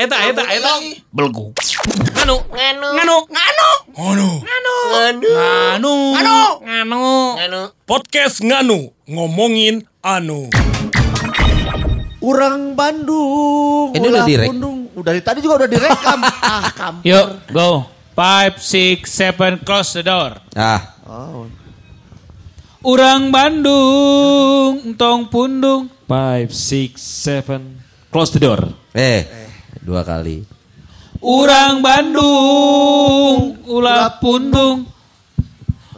eta eta eta. Belgu. nganu Nganu. Nganu. nganu Nganu. Nganu. Nganu. Nganu. Nganu. podcast nganu ngomongin anu Orang Bandung. Ini udah direk? Pundung. Udah dari tadi juga udah direkam. ah, kam. Yuk, go. Five, six, seven, close the door. Ah, Oh. Urang Bandung, tong pundung. Five, six, seven. Close the door. eh, dua kali. Urang Bandung, ulah pundung.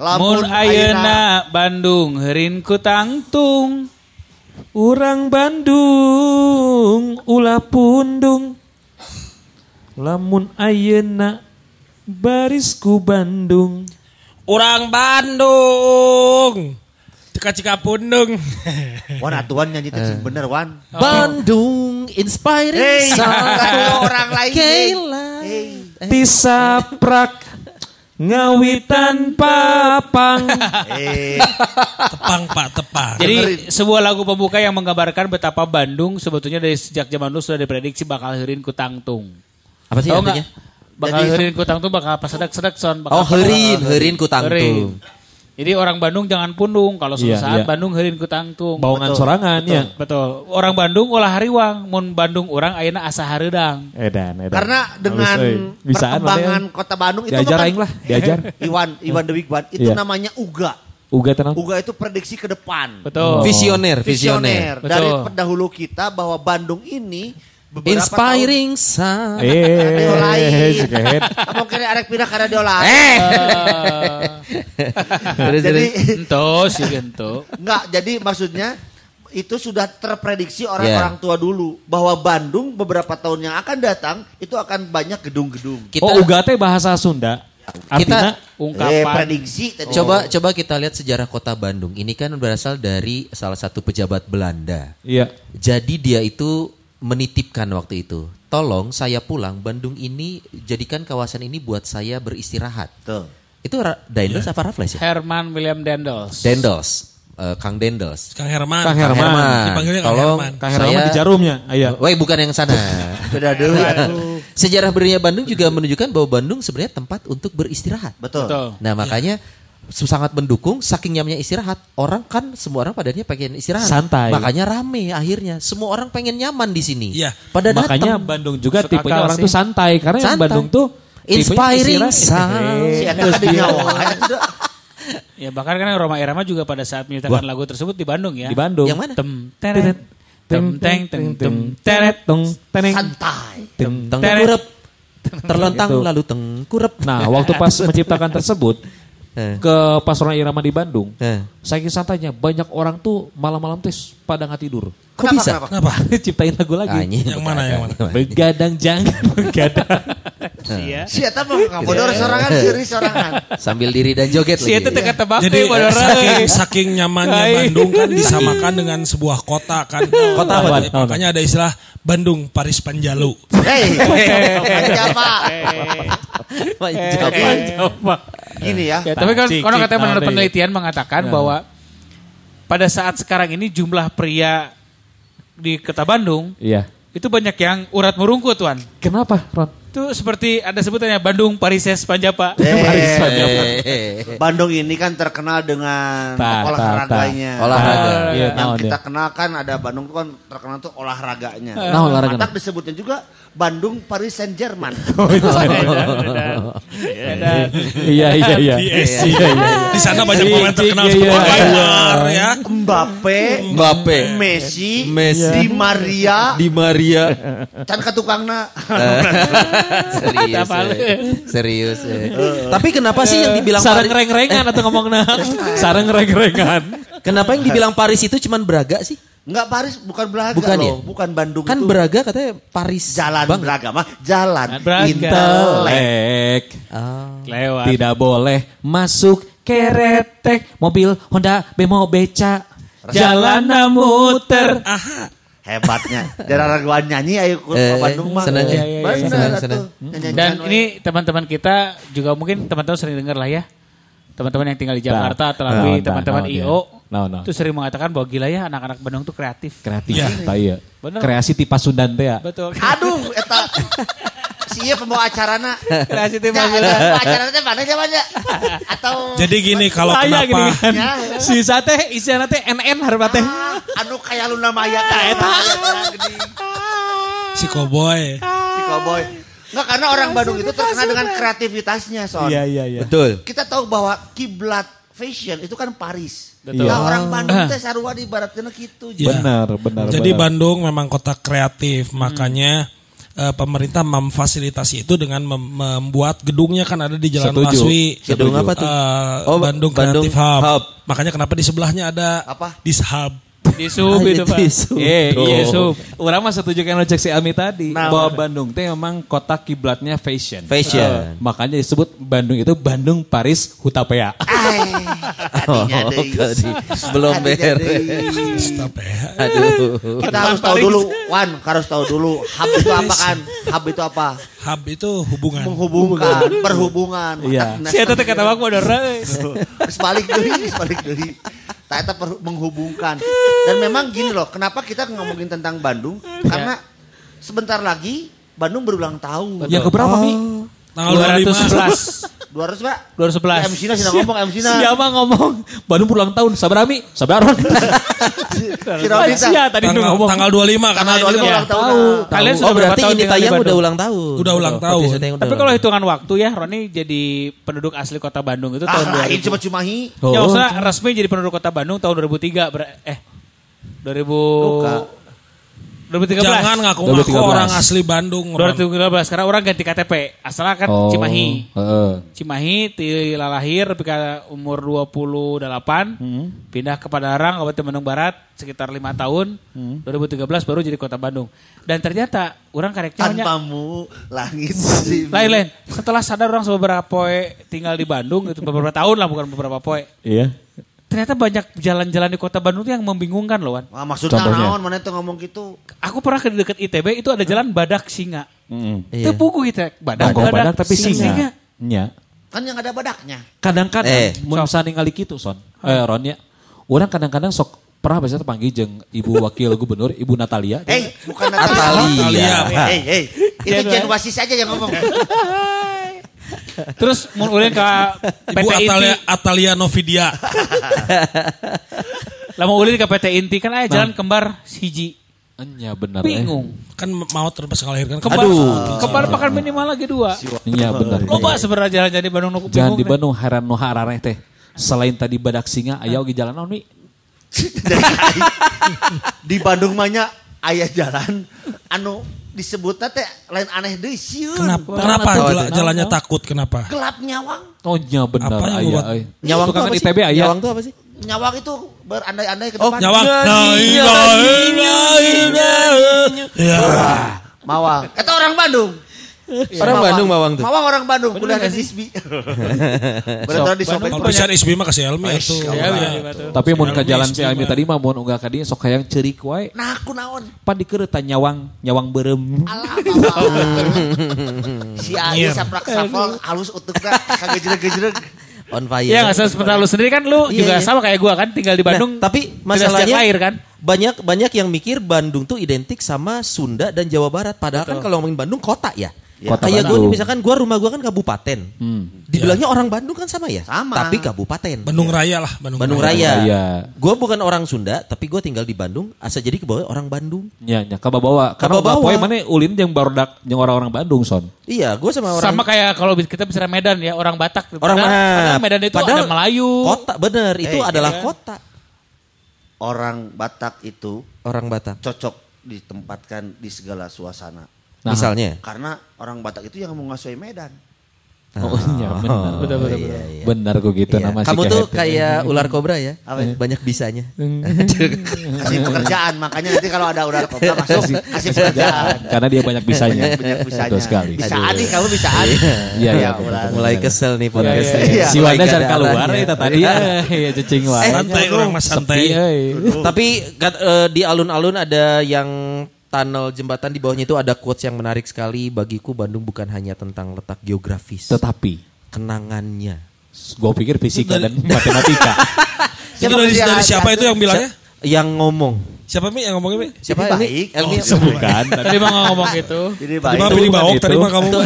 Mun ayeuna Bandung heurin ku tangtung. Urang Bandung, ulah pundung. Lamun ayeuna barisku Bandung. orang Bandung cika-cika pundung Wan atuan nyanyi teh bener Wan. Bandung inspiring Hey, sound. orang lain. Kayla. Hey. Tisaprak ngawitan papang. Eh, tepang pak tepang Jadi sebuah lagu pembuka yang menggambarkan betapa Bandung sebetulnya dari sejak zaman dulu sudah diprediksi bakal heurin ku tangtung. Apa sih Tahu artinya? Bakal Jadi- heurin ku tangtung bakal pas sedak-sedak son. bakal- Oh, herin, herin ku Heurin. tangtung. Jadi orang Bandung jangan pundung kalau suatu Iya, saat iya. Bandung heurin ku tangtung. Bawangan sorangan ya. Betul. Orang Bandung ulah hariwang, mun Bandung orang ayeuna asa hareudang. Edan, edan. karena dengan. Bisaan perkembangan ya? kota Bandung itu Diajar kan- aing lah, diajar. Iwan, Iwan The Big itu Iya. namanya UGA. Uga tenang. UGA itu prediksi ke depan. Betul. Visioner, Visioner. visioner. Dari Betul. pendahulu kita bahwa Bandung ini beberapa Inspiring sound. Eh, arek pindah ke radio lain. Eh. Eh, Jadi sih ento. enggak, jadi maksudnya itu sudah terprediksi orang Yeah. orang tua dulu bahwa Bandung beberapa tahun yang akan datang itu akan banyak gedung-gedung. kita Oh, uga teh bahasa Sunda. Artinya Eh, Ungkapan. prediksi tadi. coba coba kita lihat sejarah kota Bandung. Ini kan berasal dari salah satu pejabat Belanda. iya. Jadi dia itu menitipkan waktu itu. Tolong saya pulang Bandung ini jadikan kawasan ini buat saya beristirahat. Tuh. Itu Dendels apa Raffles ya? Herman William Dendels. Dendels. Eh, Kang Dendels. Kang Herman Kang Herman. dipanggilnya Kang Tolong Herman Kang Herman saya di jarumnya. Iya. Woi bukan yang sana. Beda dulu. Sejarah berdirinya Bandung juga menunjukkan bahwa Bandung sebenarnya tempat untuk beristirahat. Betul. Betul. Nah makanya sangat mendukung saking nyamannya istirahat orang kan semua orang padanya pengen istirahat Santai. makanya rame akhirnya semua orang pengen nyaman di sini Iya. pada Makanya datang Bandung juga Masuk tipenya orang sih. tuh santai karena yang Santai. Bandung tuh Inspiring. Eta tuh Ya bahkan kan Roma Irama juga pada saat menyertakan lagu tersebut di Bandang ya. di Bandung. yang mana Tem teret tem teng teng tem teret tung teneng santai. tem tengkurep terlentang Gitu. lalu tengkurep Nah, waktu pas menciptakan tersebut Eh. ke Pasaran Irama di Bandung, Eh. saking santainya banyak orang tuh malam-malam tes pada nggak tidur. kok bisa kenapa Ciptain lagu lagi. Anjing. yang mana yang mana Begadang jangan begadang. Iya. Si Eta mah ngabodor sorangan, seri sorangan. sambil diri dan joget Si itu lagi teka tebak jadi saking, saking nyamannya. Bandung kan disamakan dengan sebuah kota kan Kota apa Makanya- ada istilah Bandung Paris Panjalu Hei, apa? Apa? Gini ya. Ya, tapi kan Cik, kalau katanya menurut penelitian mengatakan bahwa pada saat sekarang ini jumlah pria di kota Bandung Iya. itu banyak yang urat merungkut tuan. Kenapa, Ron? Itu seperti ada sebutannya Bandung Parises Panjapa. Eh, Bandung ini kan terkenal dengan Ta, ta, olahraganya. Olahraga. Iya, Yang naon kita ya. kenal kan ada Bandung tuh kan terkenal tuh olahraganya. Nah, olahraga. Matak disebutnya juga Bandung Paris Saint Germain. Iya, iya, iya. Iya, iya. di sana banyak Cik, pemain cik, terkenal iya, seperti iya. Neymar ya Mbappe, Mbappe Messi, Messi. Di Maria, di Maria can katukangna. serius Apa lu? eh. serius eh. tapi kenapa sih yang dibilang Sarang Paris, reng-rengan atau ngomongna. Sarang reng-rengan. kenapa yang dibilang Paris itu cuman Braga sih Enggak Paris, bukan Braga Bukan loh. ya? Bukan Bandung Kan itu. Braga katanya Paris. Jalan Bang. Braga mah jalan Braga. intelek. Lek. Ah. Lewat. Tidak boleh masuk keretek mobil Honda bemo beca. Jalan muter. Hebatnya. Darah gua nyanyi ayo ke Eh, Bandung mah. senang ya. Senang, atuh. senang. Nyanyi-nyanyian Dan ini teman-teman kita juga mungkin teman-teman sering dengar lah ya. Teman-teman yang tinggal di Jakarta atau Nah, nah, teman-teman nah, IO. nah, nah. Itu sering mengatakan bahwa gila ya anak-anak Bandung tuh kreatif. Kreatif. Iya. Tah iya. Bener. Kreasi tipe Sundan teh ya. Betul. Aduh, eta si ieu pembawa acarana. Kreasi tim Ya, pembawa acarana teh mana coba ya? Atau Jadi gini kalau Saya gini kenapa kan. Ya. Si sate isinya teh NN harba teh. Ah, anu kayak Luna Maya tah eta. si Koboy Si cowboy. Enggak karena orang Bandung itu terkenal dengan kreativitasnya, Son. Iya iya iya. Betul. Kita tahu bahwa kiblat fashion itu kan Paris. Betul. Nah, orang Bandung teh sarua di baratnya gitu. Iya. Benar benar. Jadi benar. Bandung memang kota kreatif, makanya eh, pemerintah memfasilitasi itu dengan mem- membuat gedungnya kan ada di Jalan Setuju. Laswi. Gedung apa tuh? Eh, Oh, Bandung Bandung Creative Hub. Hub. Makanya kenapa di sebelahnya ada Apa? Dishub. Di sub Ah, itu itu Pak. di sub. Iya, iya, sub. Orang mah setuju kan cek si Ami tadi Nah, bahwa Bandung teh memang kota kiblatnya fashion. Fashion. Eh, makanya disebut Bandung itu Bandung Paris Hutapea. Oh. Belum beres. Aduh. Kita harus tahu dulu, Wan, harus tahu dulu hub itu apa kan? Hub itu apa? Hub itu hubungan. Menghubungkan, perhubungan. Iya. Si eta teh kata aku ada Terus balik deui, balik deui. Tah eta perhu- menghubungkan. Dan memang gini loh, kenapa kita ngomongin tentang Bandung? Karena sebentar lagi Bandung berulang tahun. Yang keberapa Mi? Tanggal 25. 211. 200, Pak. 211. MC na sih ngomong MC na. Siapa ngomong? Bandung pulang tahun. Sabar Ami? Sabar Ron. Si Rodi tah. Sia tadi Tanggal, ngomong. tanggal 25 karena Tanggal ini 25 kan ulang tahun. Tahu. Kalian Oh sudah berapa berarti tahun ini tayang udah ulang tahun. Udah ulang tahun. Tapi kalau hitungan waktu ya, Roni jadi penduduk asli kota Bandung itu Ah, tahun lain 2000. cuma Cimahi. Oh. Ya maksudnya resmi jadi penduduk kota Bandung tahun 2003. ber- eh, 2000... 2013. Jangan ngaku-ngaku 2013. orang asli Bandung. Ron. 2013 karena orang ganti KTP. Asalnya kan Oh, Cimahi. heeh. Cimahi ti lahir ketika umur 28 pindah ke Padarang Kabupaten Bandung Barat sekitar lima tahun 2013 baru jadi kota Bandung dan ternyata orang kareknya Tanpamu langit masih lain lain setelah sadar orang beberapa poe tinggal di Bandung itu beberapa tahun lah bukan beberapa poe Iya. Ternyata banyak jalan-jalan di kota Bandung tuh yang membingungkan loh Wan Wah, maksudnya Contohnya? naon mana tuh ngomong gitu. aku pernah ke dekat ITB itu ada jalan Badak Singa Mm. Iya. itu pugu itu Badak, Bangkok badak tapi singa. Nya. Kan yang ada badaknya. Kadang-kadang Eh. mun saning kali kitu son. Eh Ron ya. Orang kadang-kadang sok pernah biasanya panggil jeung Ibu Wakil Gubernur Ibu Natalia. Eh, bukan Atalia. Atalia. Hei, hei. Itu Jen Wasis aja yang ngomong. terus mau ulin ke PT Ibu Atalia, Inti Atalia Novidia. lah mau ulin ke PT Inti kan ada jalan kembar hiji Nya benar eh. bingung kan mau terpas ngalahirkan. kembar Aduh. kembar pakan minimal lagi dua Iya benar. loba sebenarnya jalan jadi Bandung nu Jangan di Bandung heran nu harareh teh. Selain tadi badak singa aya oge jalan naon? Di Bandung mahnya ayah jalan anu disebutnya teh lain aneh deui sieun. Kenapa? Kenapa Tahu jala- jalannya takut? Kenapa? Gelap nyawang. Oh nya benar Apa aya. euy. Nyawang tuh apa sih? ITB aya. Nyawang tuh apa sih? Nyawang itu berandai-andai ke Oh, depan. Nyawang. Iya, Nah, iya, iya, iya, iya. Ya. Mawang. Orang Bandung. Orang Bandung Mawang tuh. Mawang orang Bandung, kuliah di Sisbi. Benar disobek. Kalau bisa SB mah kasih Helmi itu. Ya, ya, ya, betul. Tapi mun ke jalan si mah. tadi mah mun unggah ka dieu sok hayang ceurik wae. Nah, aku naon? Pan dikeureut nyawang, nyawang beureum. Alah, Mawang. Si Ayu saprak safal halus utukna kagejreg-gejreg. On fire. Iya nggak seperti lu sendiri kan lu Iya, juga iya. sama kayak gua kan tinggal di Bandung. Nah, tapi tidak masalahnya lahir kan. banyak banyak yang mikir Bandung tuh identik sama Sunda dan Jawa Barat. Padahal kan kalau ngomongin Bandung kota ya. Kota Kayak gue misalkan gue rumah gue kan kabupaten. Dibilangnya orang Bandung kan sama ya. Sama. Tapi kabupaten. Bandung Raya lah. Bandung, Bandung Raya. Raya. Raya. Gue bukan orang Sunda, tapi gue tinggal di Bandung. Asa jadi kebawa orang Bandung. Nya nya kababawa. Karena poe mana ulin yang barudak yang orang-orang Bandung son. Iya, gue sama orang. Sama kayak kalau kita bicara Medan ya orang Batak. orang Padahal- padahal Medan itu ada Melayu. Kota bener, itu Eh, adalah iya. kota. Orang Batak itu Orang Batak. cocok ditempatkan di segala suasana. Nah. Misalnya. Karena orang Batak itu yang menguasai Medan. Oh, iya benar. Betul, betul, iya, iya. Benar kok gitu Iya. nama si Kamu tuh kayak ular kobra ya, Apa? banyak bisanya. Kasih pekerjaan, makanya nanti kalau ada ular kobra masuk, kasih pekerjaan. Karena dia banyak bisanya. Banyak bisanya. Betul sekali. Bisaan nih, kamu bisaan. Iya, iya. ular. Mulai kesel nih Iya, podcast. iya, iya. Si Wanda cari keluar itu tadi. Iya, cacing wae. Santai orang mas santai. Tapi eh, di alun-alun ada yang tunnel jembatan di bawahnya itu ada quotes yang menarik sekali bagiku Bandung bukan hanya tentang letak geografis, Tetapi kenangannya. gue pikir fisika dan matematika. Itu dari, dari siapa itu yang bilangnya? Yang ngomong. Siapa Mi yang ngomongnya Mi? Siapa Jadi baik. Elmi. Bukan. Tadi mah ngomong gitu. Jadi Tadi mah baik. pilih bawok, tadi itu. mah kamu.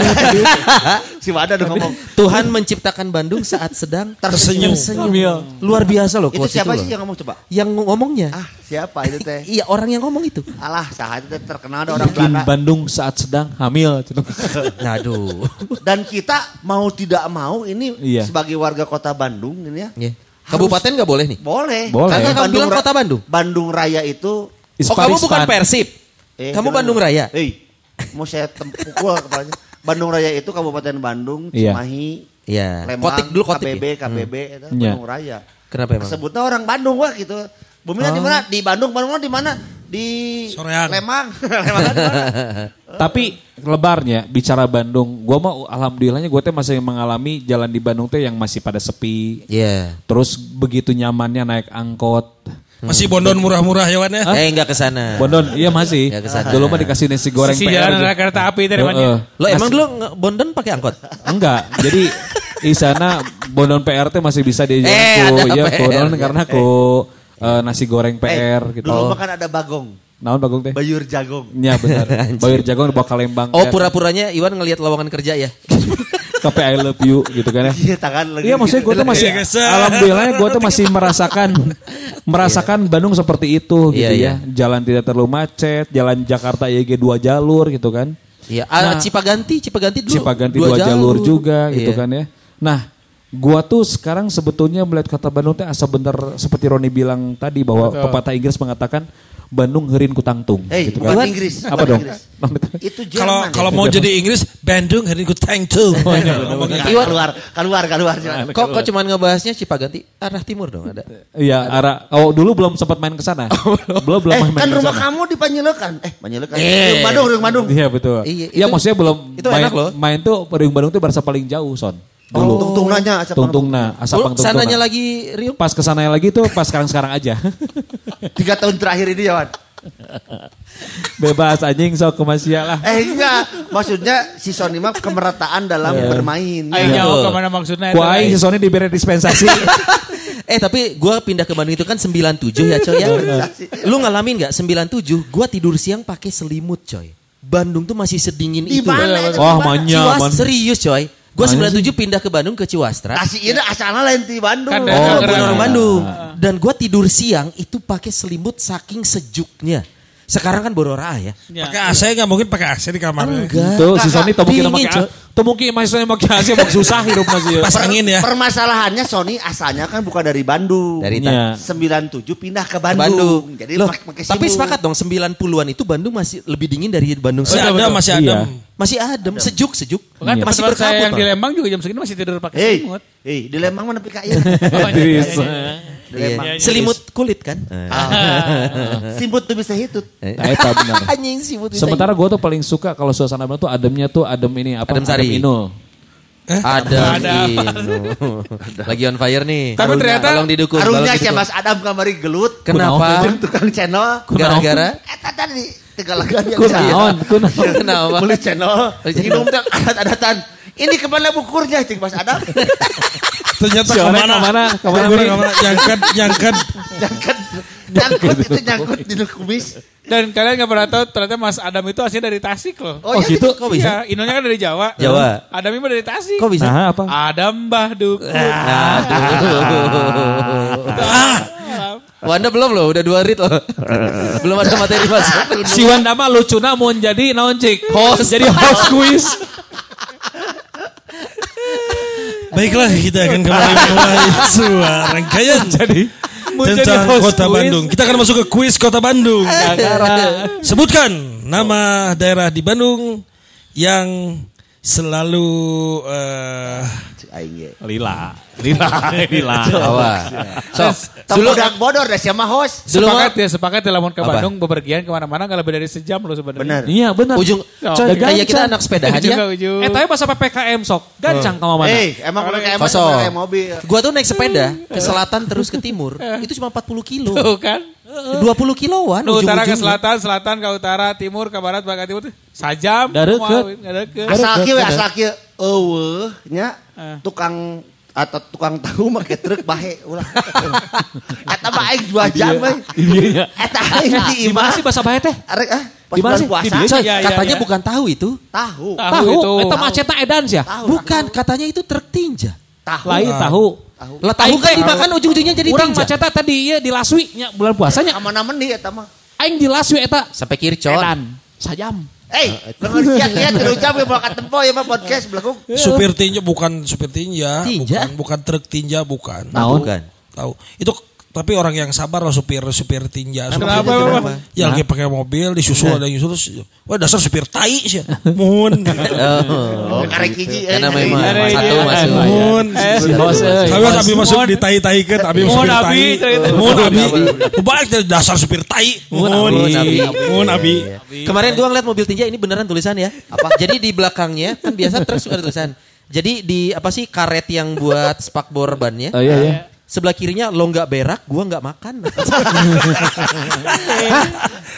Si Wada udah ngomong. Tuhan menciptakan Bandung saat sedang Tersenyum. Ambil. Luar biasa loh Itu siapa itu sih loh. yang ngomong coba? Yang ngomongnya. Ah, siapa itu teh? Iya orang yang ngomong itu. Alah, sah itu terkenal ada orang Bikin Belanda. Bandung saat sedang hamil. Aduh. Dan kita mau tidak mau ini Iya. sebagai warga kota Bandung ini ya. Kabupaten nggak boleh nih. Boleh. Boleh. Karena kamu bilang kota Bandung. Bandung Raya itu Is oh kamu bukan. Persib. eh, kamu Bandung Raya. Eh, mau saya pukul kepalanya. Bandung Raya itu Kabupaten Bandung, Iya. Cimahi, Iya. Lembang, Kotik dulu kotik. KBB, ya? KBB itu Iya. Bandung Raya. Kenapa emang? Sebutnya orang Bandung wah gitu. Buminya di mana? Di Bandung. Bandungnya di mana? Di Soreang. Lemang. Lemang di mana? Tapi lebarnya bicara Bandung, gua mah alhamdulillahnya gue teh masih mengalami jalan di Bandung teh yang masih pada sepi. Iya. Terus begitu nyamannya naik angkot. Masih bondon murah-murah ya Wan ya? Eh enggak ke sana. Bondon, iya masih. Ya, ke sana. Dulu mah dikasih nasi goreng Sisi PR. jalan gitu. kereta api tadi Heeh. mana? Lo emang dulu Bondon pakai angkot? Enggak, jadi di sana Bondon PR teh masih bisa di Eh, ku, ya. Bondon karena ku eh, nasi goreng PR Eh, gitu. Dulu mah kan ada Bagong. Naon bagong teh? Bayur Jagong. Iya benar. Bayur jagung bawa Kalembang. Oh ya. pura-puranya Iwan ngelihat lowongan kerja ya? Kopi I love you gitu kan ya. Iya tangan lagi. Iya maksudnya gue tuh masih Iya, alhamdulillah gue tuh masih merasakan merasakan Bandung seperti itu gitu Iya, ya. Jalan tidak terlalu macet, jalan Jakarta YG dua jalur gitu kan. Iya. Ah, Cipaganti, Cipaganti dulu. Cipaganti dua, jalur. juga gitu Iya. kan ya. Nah, gua tuh sekarang sebetulnya melihat kota Bandung teh asa bener seperti Roni bilang tadi bahwa pepatah Inggris mengatakan Bandung herin ku tangtung Eh, gitu bukan kan. Inggris. Apa bukan dong? Inggris. Itu Kalau Jerman. kalau ya. mau jadi Inggris, Bandung hari ku tank tuh. Ngomongnya gitu. Iwan keluar, keluar, keluar. keluar. Kok kok cuman ngebahasnya Cipaganti? Arah timur dong ada. Iya, arah oh dulu belum sempat main ke sana. belum belum Eh, main, kan rumah kamu di Panjelekan. Eh, Panjelekan. Eh. Riung Bandung, Riung Bandung. Iya betul. Iya, Iya itu- maksudnya belum itu main, enak loh. main tuh Bandung tuh berasa paling jauh son. Oh, tungtung nanya. asap Tungtungna, asapang Lu sananya tungtungna. lagi Riung? Pas ke sananya lagi tuh pas sekarang-sekarang aja. Tiga tahun terakhir ini ya, Wan. Bebas anjing sok ke Masia lah. Eh, enggak. Maksudnya si Sony mah kemerataan dalam bermain. Ayo Betul. nyawa ke mana maksudnya? Ku itu, aing si Sony diberi dispensasi. Eh tapi gua pindah ke Bandung itu kan 97 ya coy ya. Lu ngalamin nggak 97 gua tidur siang pakai selimut coy. Bandung tuh masih sedingin Di itu. Wah, mana? manya. Man. serius coy. Gua Mana 97 pindah ke Bandung ke Ciwastra. Kasih ini asalnya lain di Bandung. Kan Oh, bukan orang Bandung. Dan gua tidur siang itu pakai selimut saking sejuknya. Sekarang kan borora ya. Pakai AC nggak mungkin pakai AC di kamar. Enggak. Tuh si Sony tuh mungkin pakai tuh mungkin maksudnya pakai AC mau susah hidup masih. Pas angin ya. Permasalahannya Sony asalnya kan bukan dari Bandung. Dari Iya. 97 pindah ke Bandung. Bandung. Jadi Loh, pakai tapi sepakat dong 90-an itu Bandung masih lebih dingin dari Bandung Masih sekarang. ada, masih Iya. ada. Masih adem, sejuk, sejuk. Bukan masih teman saya berkabut. yang di Bang. Lembang juga jam segini masih tidur pakai Hei, selimut. hei, di Lembang mana PKI? Iya, iya. Selimut kulit kan? Simbut tuh bisa hitut. Nah, eta benar. Anjing selimut bisa- Sementara gue tuh paling suka kalau suasana Bandung tuh ademnya tuh adem ini apa? Adem sari. Inul. Ada Ada. Inu. Lagi on fire nih. Tapi ternyata tolong didukung. Arunya tolong si didukung. Mas Adam kamari gelut. Kenapa? Tukang channel. Gara-gara? Eta tadi tegalagan yang Kunaon, kunaon. Kenapa? Beli channel. Hidung teh adat-adatan. Ini ke mana bukurnya cing Mas Adam? Ternyata Si Orek ke mana? ke mana? Ke mana, Ke mana? Ke mana? Nyangkat, nyangkat. nyangkut, nyangkut itu nyangkut di kumis. Dan kalian nggak pernah tahu ternyata Mas Adam itu aslinya dari Tasik loh. Oh, gitu? Kok bisa? Iya, Inonya kan dari Jawa. Jawa. Adam mah dari Tasik. Kok bisa? Nah, apa? Adam Mbah Dukun. Wanda belum loh, udah dua rit loh. belum ada materi masuk. Si Wanda mah lucu namun jadi naon cik? Host. Jadi host quiz. Baiklah, kita akan kembali memulai sebuah rangkaian Jadi tentang kota Bandung. Kita akan masuk ke kuis kota Bandung. Sebutkan nama daerah di Bandung yang selalu eh ge. Lila. Lila. Lila. Awas. Sok. Tong Dulu bodak bodor dah siapa host. Dulu sepakat ya, sepakat ya lamun ke Apa? Bandung bepergian ke mana-mana nggak lebih dari sejam loh sebenarnya. Bener. Iya benar. ujung Coy, kayak kita anak sepedahan ya. Eh tapi pas sampai PKM sok. Gancang ke mana? Eh, emang kalau kayak mobil. Gua tuh naik sepeda ke selatan terus ke timur. Itu cuma 40 kilo. Tuh kan. 20 kiloan Nu utara ke selatan, selatan ke utara, timur ke barat, barat ke timur sajam. Deukeut. Asal kieu asal kieu eueuh nya tukang atau tukang tahu make truk bahe ulah. Eta mah aing 2 jam we. Iya. Eta aing di imah. sih bahasa Bahe teh? Arek ah, pas Di mana sih? puasa. Di? Coy, Iya, iya, katanya iya. bukan tahu itu. Tahu. Tahu itu. Eta mah ceta edan sih ya. Bukan, katanya itu truk tinja. Tahu. Lain tahu. Lah tahu kan dimakan ujung-ujungnya jadi Urang maceta tadi ya di Laswi nya bulan puasanya. Aman meni eta mah. Aing di Laswi eta Sampai kircon. edan. Sajam. Eh, lengan siak-siak terucap ya bakat tempo ya mah podcast belakang. supir tinja bukan supir tinja, Tinja? bukan bukan truk tinja bukan. Tahu kan? Tahu. Itu tapi orang yang sabar loh supir supir tinja. Supir Kenapa, kenapa? Ya lagi pakai mobil disusul ada yang nyusul terus wah dasar supir tai sih. Mun. Oh. Karek hiji. eh, Karena memang satu masuk. Mun. Si bos euy. Kami abi masuk di tai tai kan, abi Mun, supir tai. Mun abi. Balik dari dasar supir tai. Mun. Mun abi. Kemarin gua ngeliat mobil tinja ini beneran tulisan ya. Apa? Jadi di belakangnya kan biasa truk suka ada tulisan. Jadi di apa sih karet yang buat spakbor bannya? Oh iya iya. Sebelah kirinya lo nggak berak, gua nggak makan.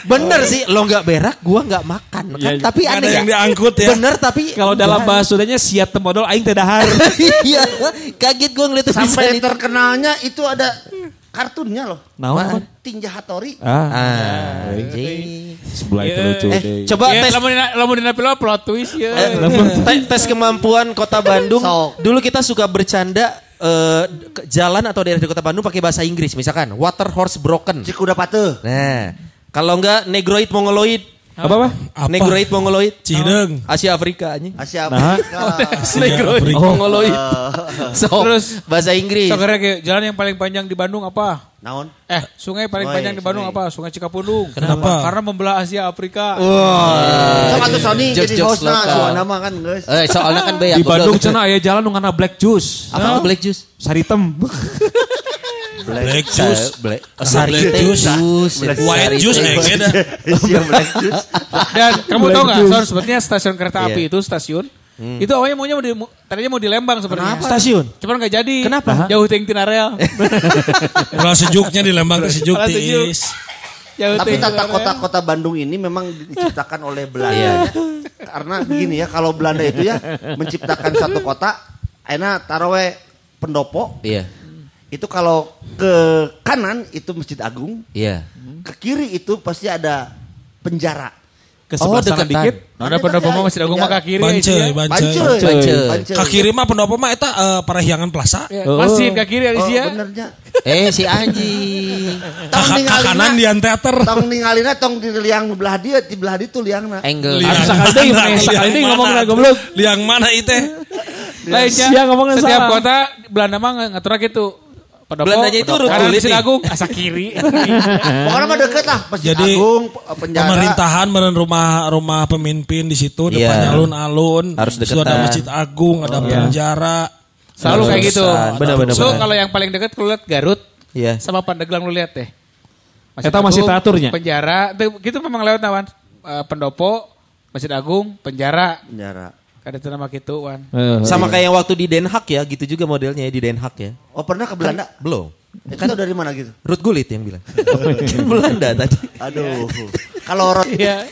Bener sih, lo nggak berak, gua nggak makan. Kan? Iya, iya. Tapi Nggak aneh ada ya. yang diangkut ya. Bener tapi Kalau dalam bahasa Sundanya siat temodol aing teh dahar. Iya, kaget gua ngeliat Sampai itu. terkenalnya itu ada kartunnya loh. Naon, naon? Tinja Hattori. Ah, Ah, anjing. sebelah itu lucu Eh, deh. coba Ya, tes lamun dina lamun dina film plot twist ya. Te- tes kemampuan kota Bandung. Dulu kita suka bercanda ke- jalan atau daerah di kota Bandung pakai bahasa Inggris. Misalkan water horse broken. Cik udah pateuh. Nah, kalau enggak negroid mongoloid. Apa apa? Apa? Negroid mongoloid. Cideung. Asia Afrika anjing. Asia Nah. Afrika. Negroid Afrika. mongoloid. So, Terus, bahasa Inggris. Sokere ke jalan yang paling panjang di Bandung apa? Naon? Eh, sungai paling Oh, panjang di Bandung sungai. apa? Sungai Cikapundung. Kenapa? Karena membelah Asia Afrika. Sok atuh Sony Jokes- jadi hostna suara nama kan guys. Eh, soalnya kan be Di Bandung cenah aya jalan nu ngana black juice. Apa tuh black juice? Saritem. Black juice. Black, Sari Sari teh juice. juice. White juice teh. eh black juice. Dan kamu Black tahu nggak, juice. Son, sebetulnya stasiun kereta api Iya. itu stasiun itu awalnya maunya mau di, tadinya mau di Lembang sebenarnya. Stasiun. Cuman nggak jadi. Kenapa? Jauh ting tina rel. Kalau sejuknya di Lembang tuh sejuk tis. Jauh Tapi tata tina kota rel. kota Bandung ini memang diciptakan oleh Belanda. Iya. ya. Karena begini ya, kalau Belanda itu ya menciptakan satu kota, enak taruh pendopo, Iya. Itu kalau ke kanan itu Masjid Agung, Iya. ke kiri itu pasti ada penjara. Ke Oh, sebelah sana deketan. dikit. Nah, ada pendopo mah Masjid Agung mah ke kiri. Bancai, ya. Bancai. Bancai. Ka kiri mah pendopo mah eta eh, Parahyangan Plaza. Ya, Oh. Masjid ke kiri Oh, Alicia. benernya. Eh si anjing. Tong ka kanan di teater. tong ningalina tong di liang belah dia, di belah dia tuh liangna. Angle. Liang mana? deui, deui Liang ngomong mana? na goblok. Liang mana itu? Lainnya, Sia setiap kota Belanda mah ngatur gitu. Pendopo, Belandanya itu Masjid nih. Agung, asa kiri. Pokoknya mah deket lah, Masjid Jadi, Agung, penjara. Pemerintahan meren rumah rumah pemimpin di situ Iya. depannya alun-alun. Harus situ ada deketan. Masjid Agung, ada penjara. Selalu kayak gitu. Benar-benar. So kalau yang paling dekat lu lihat Garut Iya. sama Pandeglang lu lihat deh. Eta masih Agung, teraturnya? Penjara, gitu memang lewat nawan. Eh, pendopo, Masjid Agung, penjara. penjara. Ada nama gitu, Wan. Eh, Sama kayak yang waktu di Den Haag ya, gitu juga modelnya ya di Den Haag ya. Oh pernah ke Belanda? Belum. Itu tahu dari mana gitu? Ruth Gullit yang bilang. kan Belanda tadi. Aduh. Kalau rot Iya.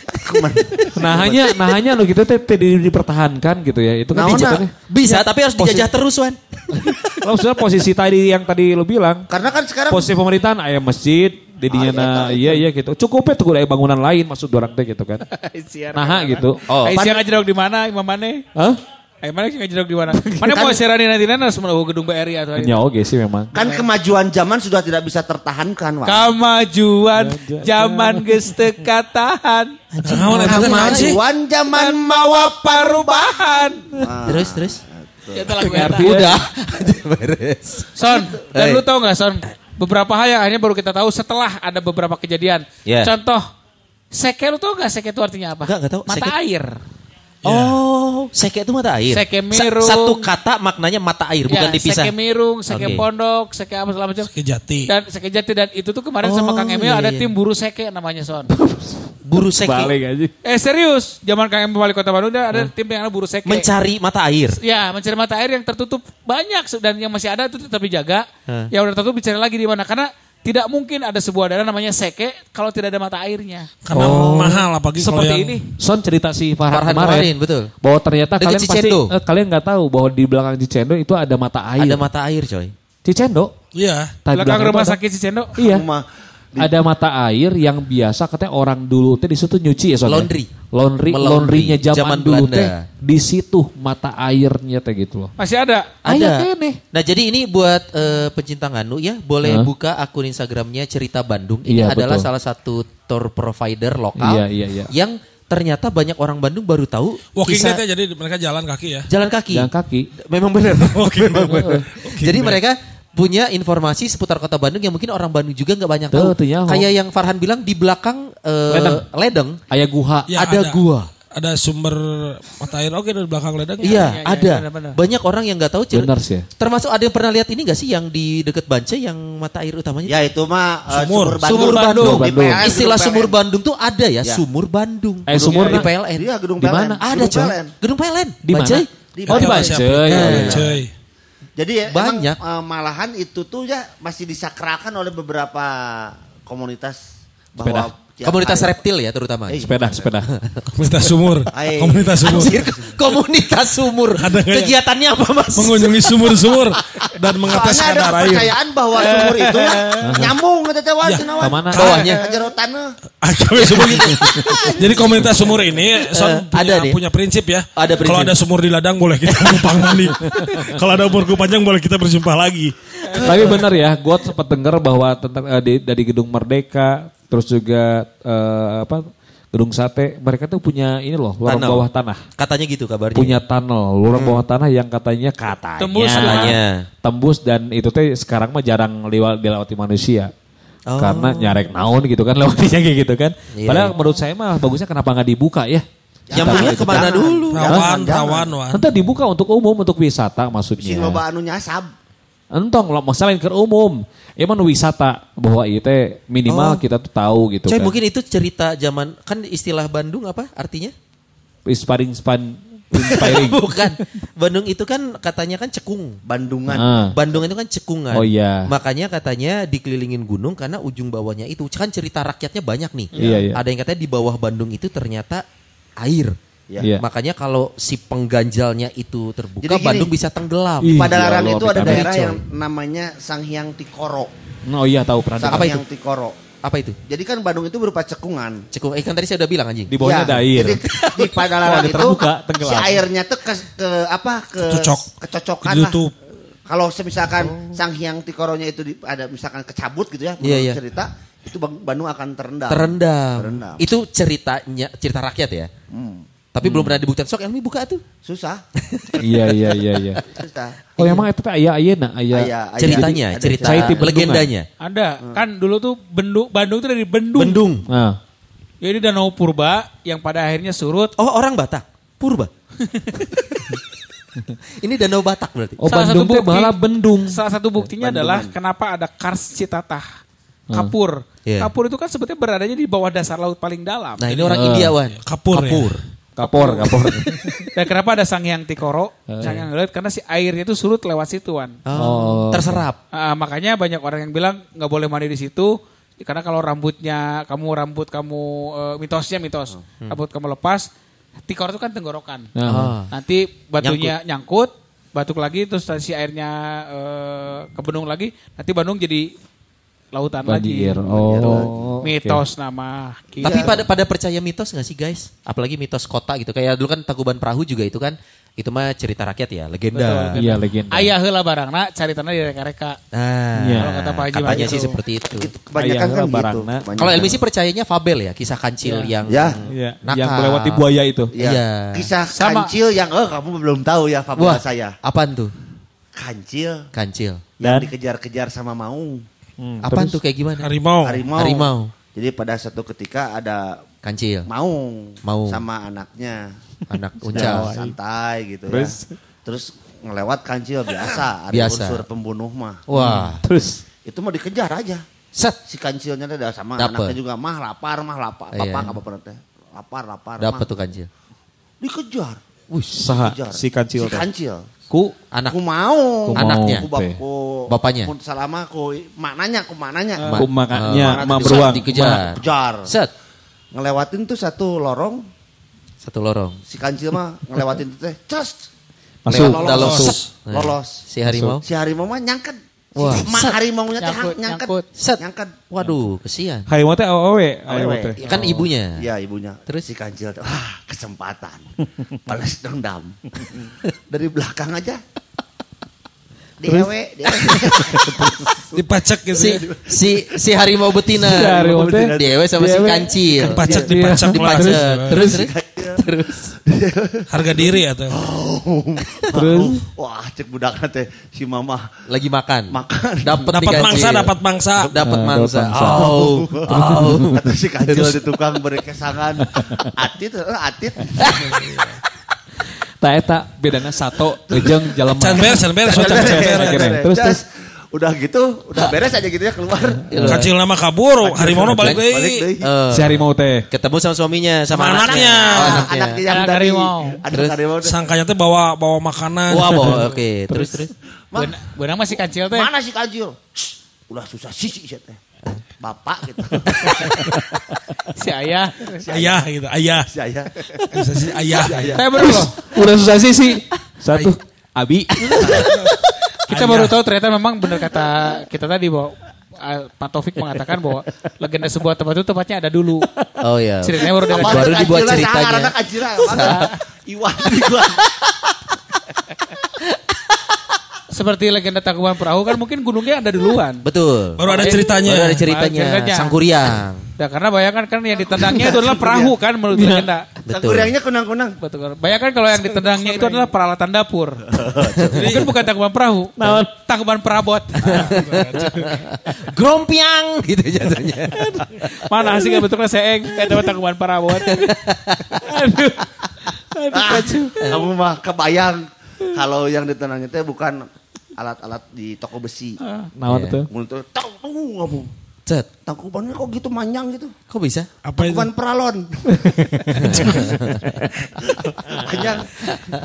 Nah hanya, nah hanya lo gitu teh teh di- dipertahankan gitu ya. Itu kan Naon, dijaga- Bisa, tapi harus dijajah terus, Wan. Maksudnya posisi tadi yang tadi lo bilang. karena kan sekarang Posisi pemerintahan ayam masjid, didinya Ah, na, iya iya gitu. Cukup ya tuh ada bangunan lain maksud orang teh gitu kan. Nah gitu. Oh, Ayo siang ngajedok di mana, Imam Mane? Hah? Ayo mana sih ngajedok di mana? Mana mau siarani nanti nana semua gedung BRI atau Ya oke sih memang. kan kemajuan zaman sudah tidak bisa tertahankan, Wak. Kamajuan zaman geus teu katahan. Kemajuan zaman Mawa perubahan. Terus terus. Ya itu lagu eta. Udah. Beres. Son, dan Hey. lu tau gak Son? Beberapa hal yang akhirnya baru kita tahu setelah ada beberapa kejadian. Yeah. Contoh, seke lu tau gak seke itu artinya apa? Nggak, nggak tahu. Mata Seke- air. Oh, seke itu mata air. Seke Sa- mirung. satu kata maknanya mata air, bukan Ya, dipisah. Seke mirung, seke pondok, seke apa segala macam. Kejati. Dan seke jati dan itu tuh kemarin sama Oh, Kang Emil iya, ada iya. tim buru seke namanya Son. Buru seke. Balik aja. eh serius, zaman Kang Emil wali kota Bandung dia ada tim yang ada buru seke. Mencari mata air. Ya, mencari mata air yang tertutup banyak dan yang masih ada itu tetap dijaga. Hah. Yang udah tertutup dicari lagi di mana karena tidak mungkin ada sebuah daerah namanya seke kalau tidak ada mata airnya. Karena mahal apalagi kalau Seperti yang ini. Son cerita si Farhan, Farhan kemarin, kemarin, betul. bahwa ternyata Dekat kalian pasti Cicendo. eh, kalian nggak tahu bahwa di belakang Cicendo itu ada mata air. Ada mata air, coy. Cicendo. Iya. Tadi Belakang belakang rumah ada- sakit Cicendo. Iya. Rumah Ada mata air yang biasa katanya orang dulu teh di situ nyuci ya Son, ya? Laundry. Laundry, Melaundry. laundrynya zaman, Zaman dulu teh di situ mata airnya teh gitu loh. Masih ada. Ada. nih. Nah jadi ini buat eh, pencinta Nganu ya, boleh Hah? buka akun Instagramnya Cerita Bandung. Ini Iya, adalah betul. salah satu tour provider lokal Iya, iya, iya. yang ternyata banyak orang Bandung baru tahu Walking kisah dead ya, jadi mereka jalan kaki ya. jalan kaki. Jalan kaki. Memang benar. Walking dead. Walking Jadi mereka punya informasi seputar kota Bandung yang mungkin orang Bandung juga nggak banyak tahu. Tuh. Kayak yang Farhan bilang di belakang eh, Ledeng. ledeng Ayah guha. Ya, ada gua. Ada sumber mata air oke dari belakang ledeng. Iya, iya, iya, ada. benar-benar. Banyak orang yang nggak tahu. Benar sih. Termasuk ada yang pernah lihat ini gak sih yang di deket Bance yang mata air utamanya? Ya itu mah eh, Sumur. Sumur Bandung. Di PLN, Istilah gedung sumur. Bandung tuh ada ya, Ya. sumur Bandung. Eh, sumur di PLN. Iya gedung Di PLN. mana? Ada Gedung coy. PLN. Gedung PLN. Di mana? Di Oh, di PLN. Bajai. Jadi ya, Banyak. emang, eh, malahan itu tuh ya masih disakralkan oleh beberapa komunitas bahwa tiap Komunitas reptil ya terutama. Eh, Sepeda, sepeda. Komunitas sumur. Hai. Komunitas sumur. Anjir, komunitas sumur. Ada ya? Kegiatannya apa mas? Mengunjungi sumur-sumur dan mengetes Soalnya ada kadar air. kepercayaan bahwa sumur itu ya nyambung kata teh wan Ya, wan. ke mana? Bawahnya. Ka jero tanah. Agak sumur gitu. Jadi komunitas sumur ini Son Eh, punya, ada nih. punya prinsip ya. Ada prinsip. Kalau ada sumur di ladang boleh kita numpang mandi. Kalau ada umurku panjang boleh kita berjumpa lagi. Tapi benar ya, gue sempat dengar bahwa tentang eh, di- dari Gedung Merdeka, terus juga eh, apa Gedung Sate, mereka tuh punya ini loh, lorong Tunnel. bawah tanah. Katanya gitu kabarnya. Punya tunnel, lorong bawah tanah yang katanya katanya Tembus katanya. tembus dan itu teh sekarang mah jarang lewat dilewati manusia. Oh. Karena nyarek naon gitu kan lewatinya kayak gitu kan. Iya. Padahal menurut saya mah bagusnya kenapa nggak dibuka ya? Nyambungnya Jangan, ke mana jangan. dulu? Rawan, rawan, wan. Nanti dibuka untuk umum, untuk wisata Si maksudnya. loba anu nyasab. Entong lo masalah yang ke umum. Emang wisata bahwa itu teh minimal Oh. kita tuh tahu gitu Coy kan. mungkin itu cerita zaman kan istilah Bandung apa artinya? inspiring span inspiring. Bukan. Bandung itu kan katanya kan cekung. Bandungan. Ah. Bandung itu kan cekungan. Oh iya. Makanya katanya dikelilingin gunung karena ujung bawahnya itu kan cerita rakyatnya banyak nih. Iya, iya. Ada yang katanya di bawah Bandung itu ternyata air. Ya. Iya. Makanya kalau si pengganjalnya itu terbuka, Jadi gini. Bandung bisa tenggelam. Ih, Pada ya larang Allah, itu ada daerah yang namanya Sanghyang Tikoro. Oh iya tahu pernah. Sang Apa Hyang itu? Tikoro. Apa itu? Jadi kan Bandung itu berupa cekungan. Cekung. Eh kan tadi saya udah bilang anjing. Di bawahnya Ya, ada air. Jadi di pada larang Kalau itu terbuka, tenggelam. si airnya tuh ke, ke apa ke Cocok. kecocokan lah. Ditutup. Kalau semisalkan Sang Hyang Tikoronya itu di- ada misalkan kecabut gitu ya, Oh. Iya, menurut iya. cerita itu Bandung akan terendam. Terendam. Terendam. Itu ceritanya cerita rakyat ya. Hmm. Tapi belum pernah dibuktikan. Sok Elmi buka tuh. Susah. iya iya iya iya. Susah. Oh emang itu teh ayah ayah nak ayah. Aya- aya- Ceritanya, ada cerita bendungan. legendanya. Ada. Kan dulu tuh Bendung, Bandung itu dari Bendung. Bendung. Nah, Jadi danau purba yang pada akhirnya surut. Oh orang Batak. Purba. Ini danau Batak berarti. oh Salah Bandung satu bukti- malah Bendung. Salah satu buktinya adalah kenapa ada Kars Citatah. Kapur. Iya. Kapur itu kan sebetulnya beradanya di bawah dasar laut paling dalam. Nah ini orang Eh. India Wan. Kapur, ya? Kapur. Kapor kapor. Dan kenapa ada Sangyang Tikoro? Sangyang Laut karena si airnya itu surut lewat situ, Wan. Oh. Terserap. Ah, makanya banyak orang yang bilang nggak boleh mandi di situ karena kalau rambutnya kamu rambut kamu eh, mitosnya mitos rambut kamu lepas tikor itu kan tenggorokan Nah. nanti batunya nyangkut. batuk lagi terus si airnya eh, ke Bandung lagi nanti Bandung jadi lautan Banjir. lagi Oh, mitos nama Gitu. Tapi pada pada percaya mitos gak sih guys? Apalagi mitos kota gitu. Kayak dulu kan Tangkuban Perahu juga itu kan. Itu mah cerita rakyat ya, legenda. Betul. Iya legenda. ayah heula barangna cari tanah di reka-reka Nah, Iya. Kalau kata Pak Haji katanya sih seperti itu. Itu kebanyakan Ayah kan gitu. Kalau Elmi sih percayanya fabel ya, kisah kancil yang Ya. Iya, nakal. yang melewati buaya itu. Ya. Iya. Kisah Sama. kancil yang oh kamu belum tahu ya Wah, fabula saya. apaan tuh? Kancil Kancil. yang dikejar-kejar sama maung. Hmm, terus? tuh kayak gimana? Harimau. Harimau. Harimau. Jadi pada satu ketika ada Kancil. Maung. Maung. Sama anaknya. Anak Udah uncal. santai gitu Terus? ya. Terus ngelewat kancil biasa. Ada Biasa. unsur pembunuh mah. Wah. Terus Itu mau dikejar aja. Set. Si kancilnya ada sama Dapet. anaknya juga mah lapar mah lapar. Iya. Bapak apa pernah teh? Lapar lapar. Dapat tuh kancil. Dikejar. Wih, saha Dikejar. si kancil Si kancil. Ku anak Ku mau. Ku Anaknya. Ku, ku, Bapaknya. Ku salama ku maknanya ku maknanya. Ma- Ku makanya eh, ma beruang. dikejar. Kejar. Set. Ngelewatin tuh satu lorong. Satu lorong. Si kancil mah ngelewatin tuh teh. Cus. Masuk. Lolos. Dalam Lolos. Lolos. Si harimau. Si harimau mah nyangket. Wah. Si mak Set. harimaunya teh Nyangkut, nyangket. nyangkut. Set. Nyangket. Waduh, kesian. Harimau teh awewe, harimau Awewe. teh. Kan ibunya. Iya ibunya. Terus? si kancil tuh, ah kesempatan. Balas dendam. Dari belakang aja. Dewe, dewe. Dipacak gitu. Si ya. si si harimau betina. Si harimau teh. Dewe sama si kancil. Dipacak, Iya. dipacak. Dipacak. lah. Terus terus. Terus. Harga diri atau Terus Wah, cek budak teh si mama Lagi makan. makan. Dapat dapat mangsa, dapat mangsa. Dapat mangsa. dapat mangsa. Oh. Oh. Kata si kancil di tukang beri kesangan. Atit, eh, atit. tak eta bedana sato jeung jalema. Can beres, can beres, Oh, can can beres, beres. akhirnya. Terus terus udah gitu, udah beres aja gitu ya keluar. Kacil nama kabur, harimau balik Balik deui. deui. Eh, si harimau teh. ketemu sama suaminya sama, Sama anaknya. Oh, Anak anaknya. anaknya yang Anak dari Terus? teh. Sangkanya tuh bawa bawa makanan. Wah, bawa oke. Terus terus. Benang, masih kancil teh. Mana si kancil? Shh, Udah susah sisi sih teh. Bapak gitu. Si ayah. Ayah gitu, ayah. Si ayah. Bisa sih ayah. Saya baru loh. Udah susah sih sih. Satu. Abi. Kita baru tahu ternyata memang benar kata kita tadi bahwa ah, Pak Taufik mengatakan bahwa legenda sebuah tempat itu tempatnya ada dulu. Oh ya. Ceritanya baru dari Baru dibuat ceritanya. Anak kancilnya. Mana? Iwan. Seperti legenda Tangkuban Perahu kan mungkin gunungnya ada duluan. Betul. Baru ada ceritanya. Baru ada ceritanya. Ceritanya. Sangkuriang. Nah, karena bayangkan kan yang ditendangnya itu adalah perahu kan menurut legenda. Betul. Sangkuriangnya kunang-kunang. Betul. kan? Bayangkan kalau yang ditendangnya itu adalah peralatan dapur. Mungkin bukan tangkuban perahu, tangkuban perabot. Grompiang gitu jatuhnya. Mana sih kan bentuknya seeng, kayak dapat tangkuban perabot. Aduh. Aduh, Ah, kamu mah kebayang kalau yang ditenangnya teh bukan alat-alat di toko besi. Naon Iya. tuh? Mulut tang uh, ngomong. Cet. Tangkubannya kok gitu manjang gitu. Kok bisa? Apa itu? Tangkuban peralon. Panjang.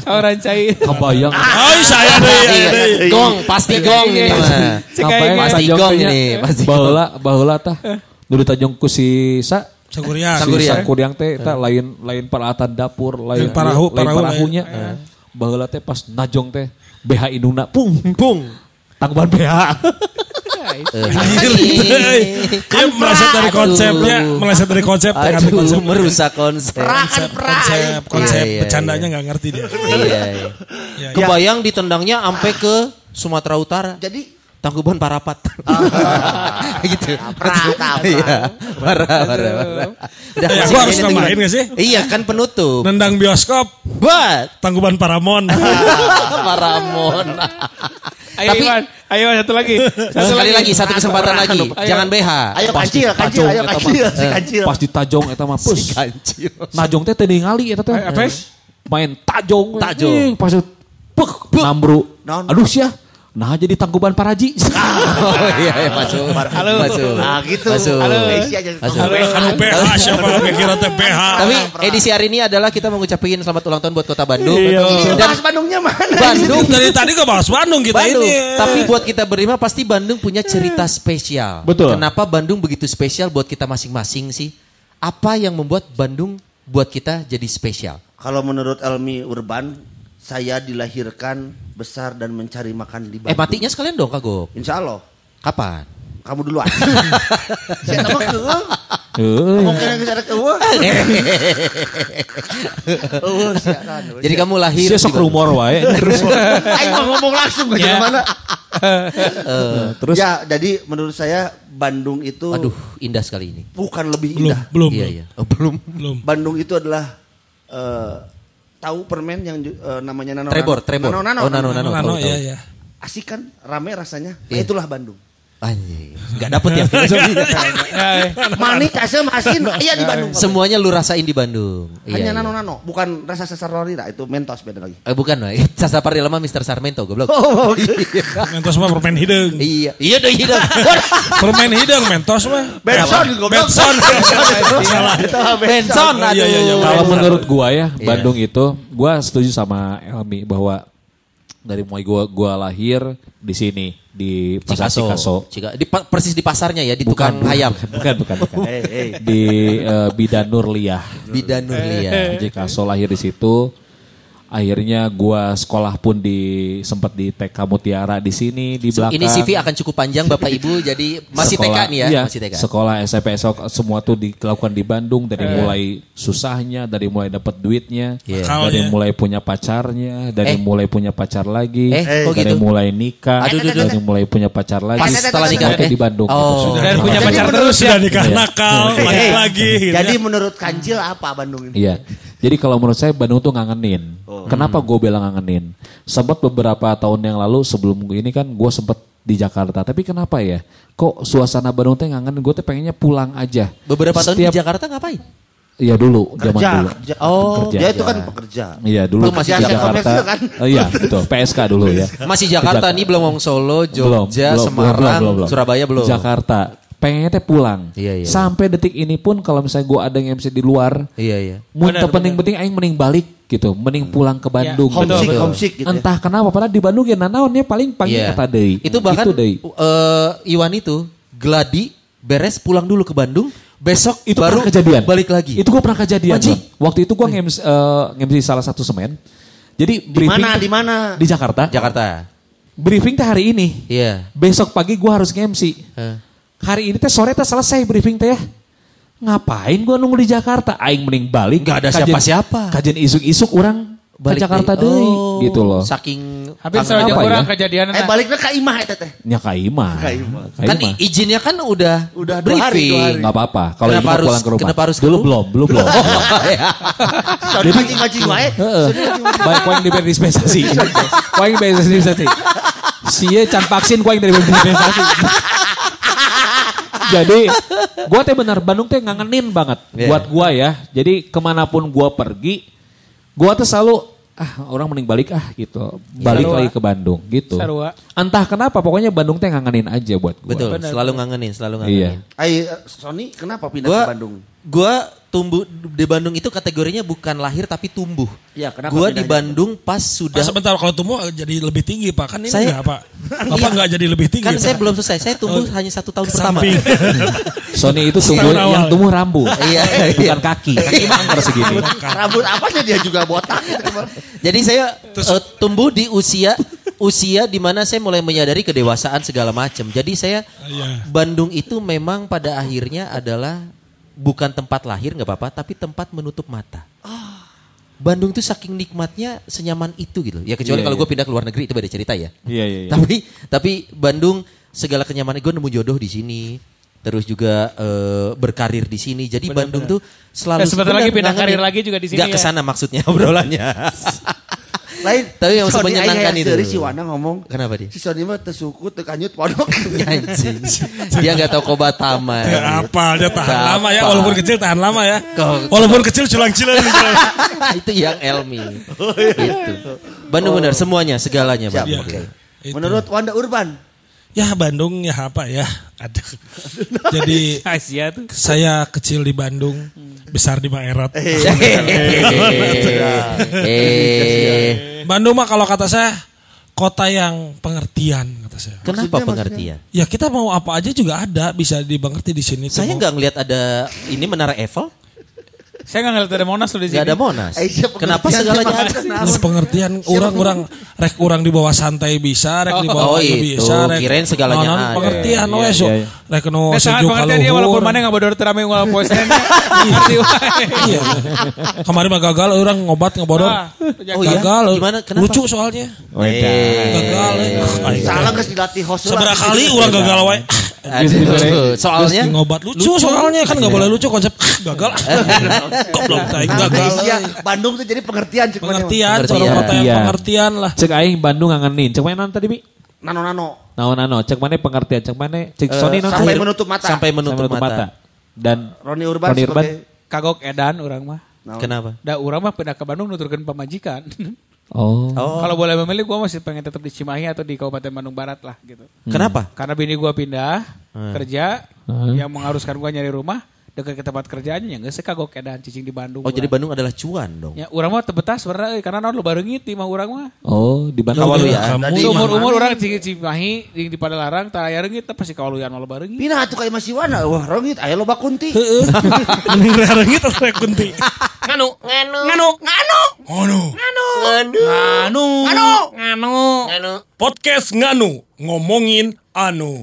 Orang cai. Kebayang. Oh, saya deh, Iya. deh. Gong, pasti gong. Cekain Pasti gong ini, pasti gong. Baheula baheula tah. Dulu Tanjong ku si sa Sangkuriang. si Sangkuriang. Sangkuriang teh eta lain lain peralatan dapur, lain parahu, lain parahu, parahunya. Baheula teh pas najong teh BH indungna pung pung. Tangkuban BH. Eh, Dia meleset dari konsepnya, meleset dari konsep, Aduh, konsep. merusak konsep. Konsep, konsep, konsep, Iya, iya, bercandanya nggak ngerti dia. Iya, iya. Iya, Kebayang ditendangnya sampai ke Sumatera Utara. Jadi Tangkuban Parapat. gitu. Prata, Iya. Parah, parah, parah. Udah, gua harus nambahin nggak sih? Iya, kan penutup. Nendang bioskop, Buat Tangkuban Paramon. Paramon. Ayo Tapi- Iwan, ayo satu lagi. Satu Sekali lagi, satu kesempatan lagi. Ayo. Jangan BH. ayo Pas kancil, kancil, ayo kancil, si kancil. Pas ditajong eta mah pus. Kancil. Najong teh teu ningali eta teh. Apa? Main tajong. Tajong. Pas itu, pek nambru. Aduh sia. Nah jadi tangkuban paraji. Oh iya, iya, masuk. Halo. Masuk. Nah gitu. Masuk. Halo. Masuk. Anu BH siapa kira teh BH. Tapi edisi hari ini adalah kita mengucapkan selamat ulang tahun buat Kota Bandung. Ini Dan bahas Bandungnya mana? Bandung dari tadi ke bahas Bandung kita Bandung. ini. Tapi buat kita berlima pasti Bandung punya cerita spesial. Betul. Kenapa Bandung begitu spesial buat kita masing-masing sih? Apa yang membuat Bandung buat kita jadi spesial? Kalau menurut Elmi Urban, saya dilahirkan besar dan mencari makan di Eh Bandung. matinya sekalian dong Kak Gop. Insya Allah. Kapan? Kamu duluan. Saya sama ke. Heuh. Mungkin yang bisa ke. Oh, siaran. Jadi kamu lahir di sok rumor wae. Terus Ayo mau ngomong langsung ke Ya. mana? terus Ya, jadi menurut saya Bandung itu Aduh, indah sekali ini. bukan lebih indah. belum, Iya, iya. Oh, belum. belum. Bandung itu adalah eh, tahu permen yang eh, namanya nano Trebor, Trebor. Nano, nano, Oh, nano, nano. Nano, tahu, iya, tahu. iya. Asik kan, rame rasanya. Nah, Iya. itulah Bandung. Anjing. Gak dapet ya filosofinya. Manik asam asin iya di Bandung. Semuanya lu rasain di Bandung. Iya, Hanya iya. nano-nano, bukan rasa sesar lorira, itu mentos beda lagi. Eh, bukan, Wak. Sasapar di lama Mr. Sarmento, goblok. Oh, Mentos mah permen hidung. Iya, iya dong, iya dong. Permen hidung mentos mah. Benson goblok. Benson. Benson, Iya, iya, iya. Kalau menurut gua ya, Iya. Bandung itu, gua setuju sama Elmi bahwa dari mulai gua gua lahir di sini di pasar Cikaso. Cika- di, persis di pasarnya ya, di Bukan tukang ayam. Bukan, bukan, bukan. Hey, hey. Di eh, Bidan Nurliah. Bidan Nurlia. Di Cikaso lahir di situ. Akhirnya gua sekolah pun di sempat di TK Mutiara di sini di belakang. Ini CV akan cukup panjang Bapak Ibu, jadi masih TK Sekolah- nih ya, iya, masih TK. Sekolah SMP SOK semua tuh dilakukan di Bandung dari Eh. mulai susahnya, dari mulai dapat duitnya, Iya. dari mulai punya pacarnya, dari Eh. mulai punya pacar lagi, Eh, kok dari gitu? mulai nikah, Aduh, aduh, dari aduh. mulai punya pacar lagi. Pas setelah nikah, eh? di Bandung. Oh. gitu. Sudah. Dan punya pacar terus ya. Sudah nikah Iya. nakal, lagi lagi. gitu Jadi ya. menurut Kanjil apa Bandung ini? Iya. Jadi kalau menurut saya Bandung tuh ngangenin. Kenapa gue bilang ngangenin? Sempat beberapa tahun yang lalu sebelum ini kan gue sempat di Jakarta. Tapi kenapa ya? Kok suasana Bandung tuh ngangenin? Gue tuh pengennya pulang aja. Beberapa tahun di Setiap- Jakarta ngapain? Iya dulu, zaman Kerja, dulu. kerja. Oh, Kerja. Dia itu kan pekerja. Iya dulu Lu masih di Jakarta. kan? Oh, iya betul, PSK dulu ya. Masih Jakarta Ke nih belum ngomong Solo, Belum, Jogja, belum, Semarang, belum, belum, belum. Surabaya belum. Jakarta. Pengennya teh pulang. Iya, iya, Sampai detik ini pun kalau misalnya gue ada yang MC di luar, Iya iya. mun penting-penting aing mending balik gitu, mending pulang ke Bandung. Betul, Homesick, betul. homesick gitu ya. Entah kenapa padahal di Bandung ya nanaonnya paling panggil Iya. kata deui. Itu bahkan Gitu deui. eh, Iwan itu gladi beres pulang dulu ke Bandung, besok itu baru kejadian. balik lagi. Itu gue pernah kejadian. Waktu itu gue ngems eh, ngems di salah satu semen. Jadi Di briefing mana? Di mana? Di Jakarta. Jakarta. Briefing teh hari ini. Iya. Besok pagi gue harus nge-MC. Eh. Hari ini teh sore teh selesai briefing teh ya. Ngapain gue nunggu di Jakarta? Aing mending balik. Nggak ada siapa-siapa. Kajian isuk-isuk orang balik Balik Jakarta deh. Oh, Gitu loh. Saking sama apa orang ya? kejadian. Eh baliknya ke Imah eta teh. Nya kaimah. Kaimah. kan i- izinnya kan udah Udah dua hari, briefing. dua hari. Nggak apa-apa. Kalau itu harus- pulang ke rumah. kenapa harus ke dulu belum, belum belum. Jadi mancing-mancing wae. Heeh. Baik kau yang diberi dispensasi. Kau yang diberi dispensasi. Sia can vaksin kau yang diberi dispensasi. Jadi gua teh benar Bandung teh ngangenin banget Iya. buat gua ya. Jadi ke mana pun gua pergi, gua tuh selalu ah orang mending balik ah gitu. Balik Sarua. lagi ke Bandung gitu. Sarua. Entah kenapa pokoknya Bandung teh ngangenin aja buat gua. Betul, Benar, selalu ngangenin, selalu Iya. ngangenin. Ai eh, Sony kenapa pindah Gua ke Bandung? gua tumbuh di Bandung itu kategorinya bukan lahir tapi tumbuh. Iya, kenapa Gua di? Bandung pas sudah Pak sebentar kalau tumbuh jadi lebih tinggi Pak. Kan ini Saya- enggak Pak. Bapak Iya. enggak jadi lebih tinggi. kan saya Pak. belum selesai. Saya tumbuh hanya satu tahun Ke pertama. Sony itu tumbuh awal. yang tumbuh rambut. Iya, iya. Bukan kaki. Kaki mangker segini. Rambut apanya dia juga botak gitu. Jadi saya eh, tumbuh di usia usia di mana saya mulai menyadari kedewasaan segala macam. Jadi saya Iya. Bandung itu memang pada akhirnya adalah bukan tempat lahir nggak apa-apa, tapi tempat menutup mata. Bandung tuh saking nikmatnya senyaman itu gitu. Ya kecuali Iya, kalau iya. gue pindah ke luar negeri itu beda cerita ya. Iya, iya, iya. Tapi tapi Bandung segala kenyamanan gue nemu jodoh di sini. Terus juga eh, berkarir di sini. Jadi Bandung tuh selalu Eh, sebentar lagi pindah karir lagi juga di sini Nggak ya. ke sana maksudnya obrolannya. Lain. Tapi yang Sony menyenangkan itu. Dari si Wana ngomong. Kenapa dia? Si Sony mah tesuku tekanyut pondok. Anjing. Dia nggak tahu Kobatama. Ya, apa dia tahan Apa? lama ya walaupun kecil tahan lama ya. Walaupun kecil culang-cilang. itu yang Elmi. Itu. Bandung benar semuanya, segalanya. Itu. Menurut Wanda Urban. Ya Bandung ya apa ya. Aduh. Jadi Asia tuh. saya kecil di Bandung, besar di Maerot. eh, Bandung mah kalau kata saya kota yang pengertian kata saya. kenapa pengertian? Ya kita mau apa aja juga ada bisa dimengerti di sini. tuh. Saya nggak ngelihat ada ini menara Eiffel, Saya nggak ngeliat ada Monas tuh di sini. nggak ada Monas. Eh, siapa Kenapa segalanya ada? Mau pengertian orang-orang rek orang di bawah santai bisa, rek di bawah Oh, itu. bisa, rek Kirain segalanya naon ada. pengertian Iya, we iya, so. iya. Rek nu Nah, sangat sejuk pengertian dia walaupun mana nggak bodor teramai nggak poe Senin. Ngerti wae. Iya. Kemarin mah gagal orang ngobat ngebodor. Ah, Oh iya? gagal. Gimana? Kenapa? Lucu soalnya. Gagal. eh. Salah geus dilatih host. Seberapa kali orang gagal wae. Aduh, soalnya ngobat lucu, soalnya kan nggak boleh lucu konsep ah, gagal. Goblok teh Nah, gagal. Asia, Bandung tuh jadi pengertian cek mana. Pengertian, Pengertian. Pengertian. pengertian lah. Cek aing Bandung ngangenin. Cek mainan tadi Bi? nano-nano. Nah, nano, cek mana pengertian, cek mana, cek Eh, Sony non sampai menutup mata. Sampai sampai menutup, mata. Dan Roni Urban Roni Urban. sebagai Kagok edan orang mah. Kenapa? Da urang mah pindah ke Bandung nuturkeun pamajikan. Oh. Oh. Kalau boleh memilih gua masih pengen tetap di Cimahi atau di Kabupaten Bandung Barat lah gitu. Kenapa? Karena bini gua pindah kerja yang mengharuskan gua nyari rumah dekat ke tempat kerjaannya ya geus kagok edan cicing di Bandung. Oh, jadi urang. Bandung adalah cuan dong. Ya, urang mah teu betah sebenarnya euy, karena naon lo bareungit di mah urang mah. Oh, di Bandung. Kamu Tadi Umur umur orang di Cimahi di, di Padalarang tah aya reungit teh pasti kawaluyan lo bareungit. Pindah atuh ka Mas Iwana. Wah, rongit aya loba kunti. Mending rarengit atau rek kunti. Nganu, nganu, nganu, nganu, nganu, nganu, nganu, nganu, nganu. Podcast Nganu ngomongin anu.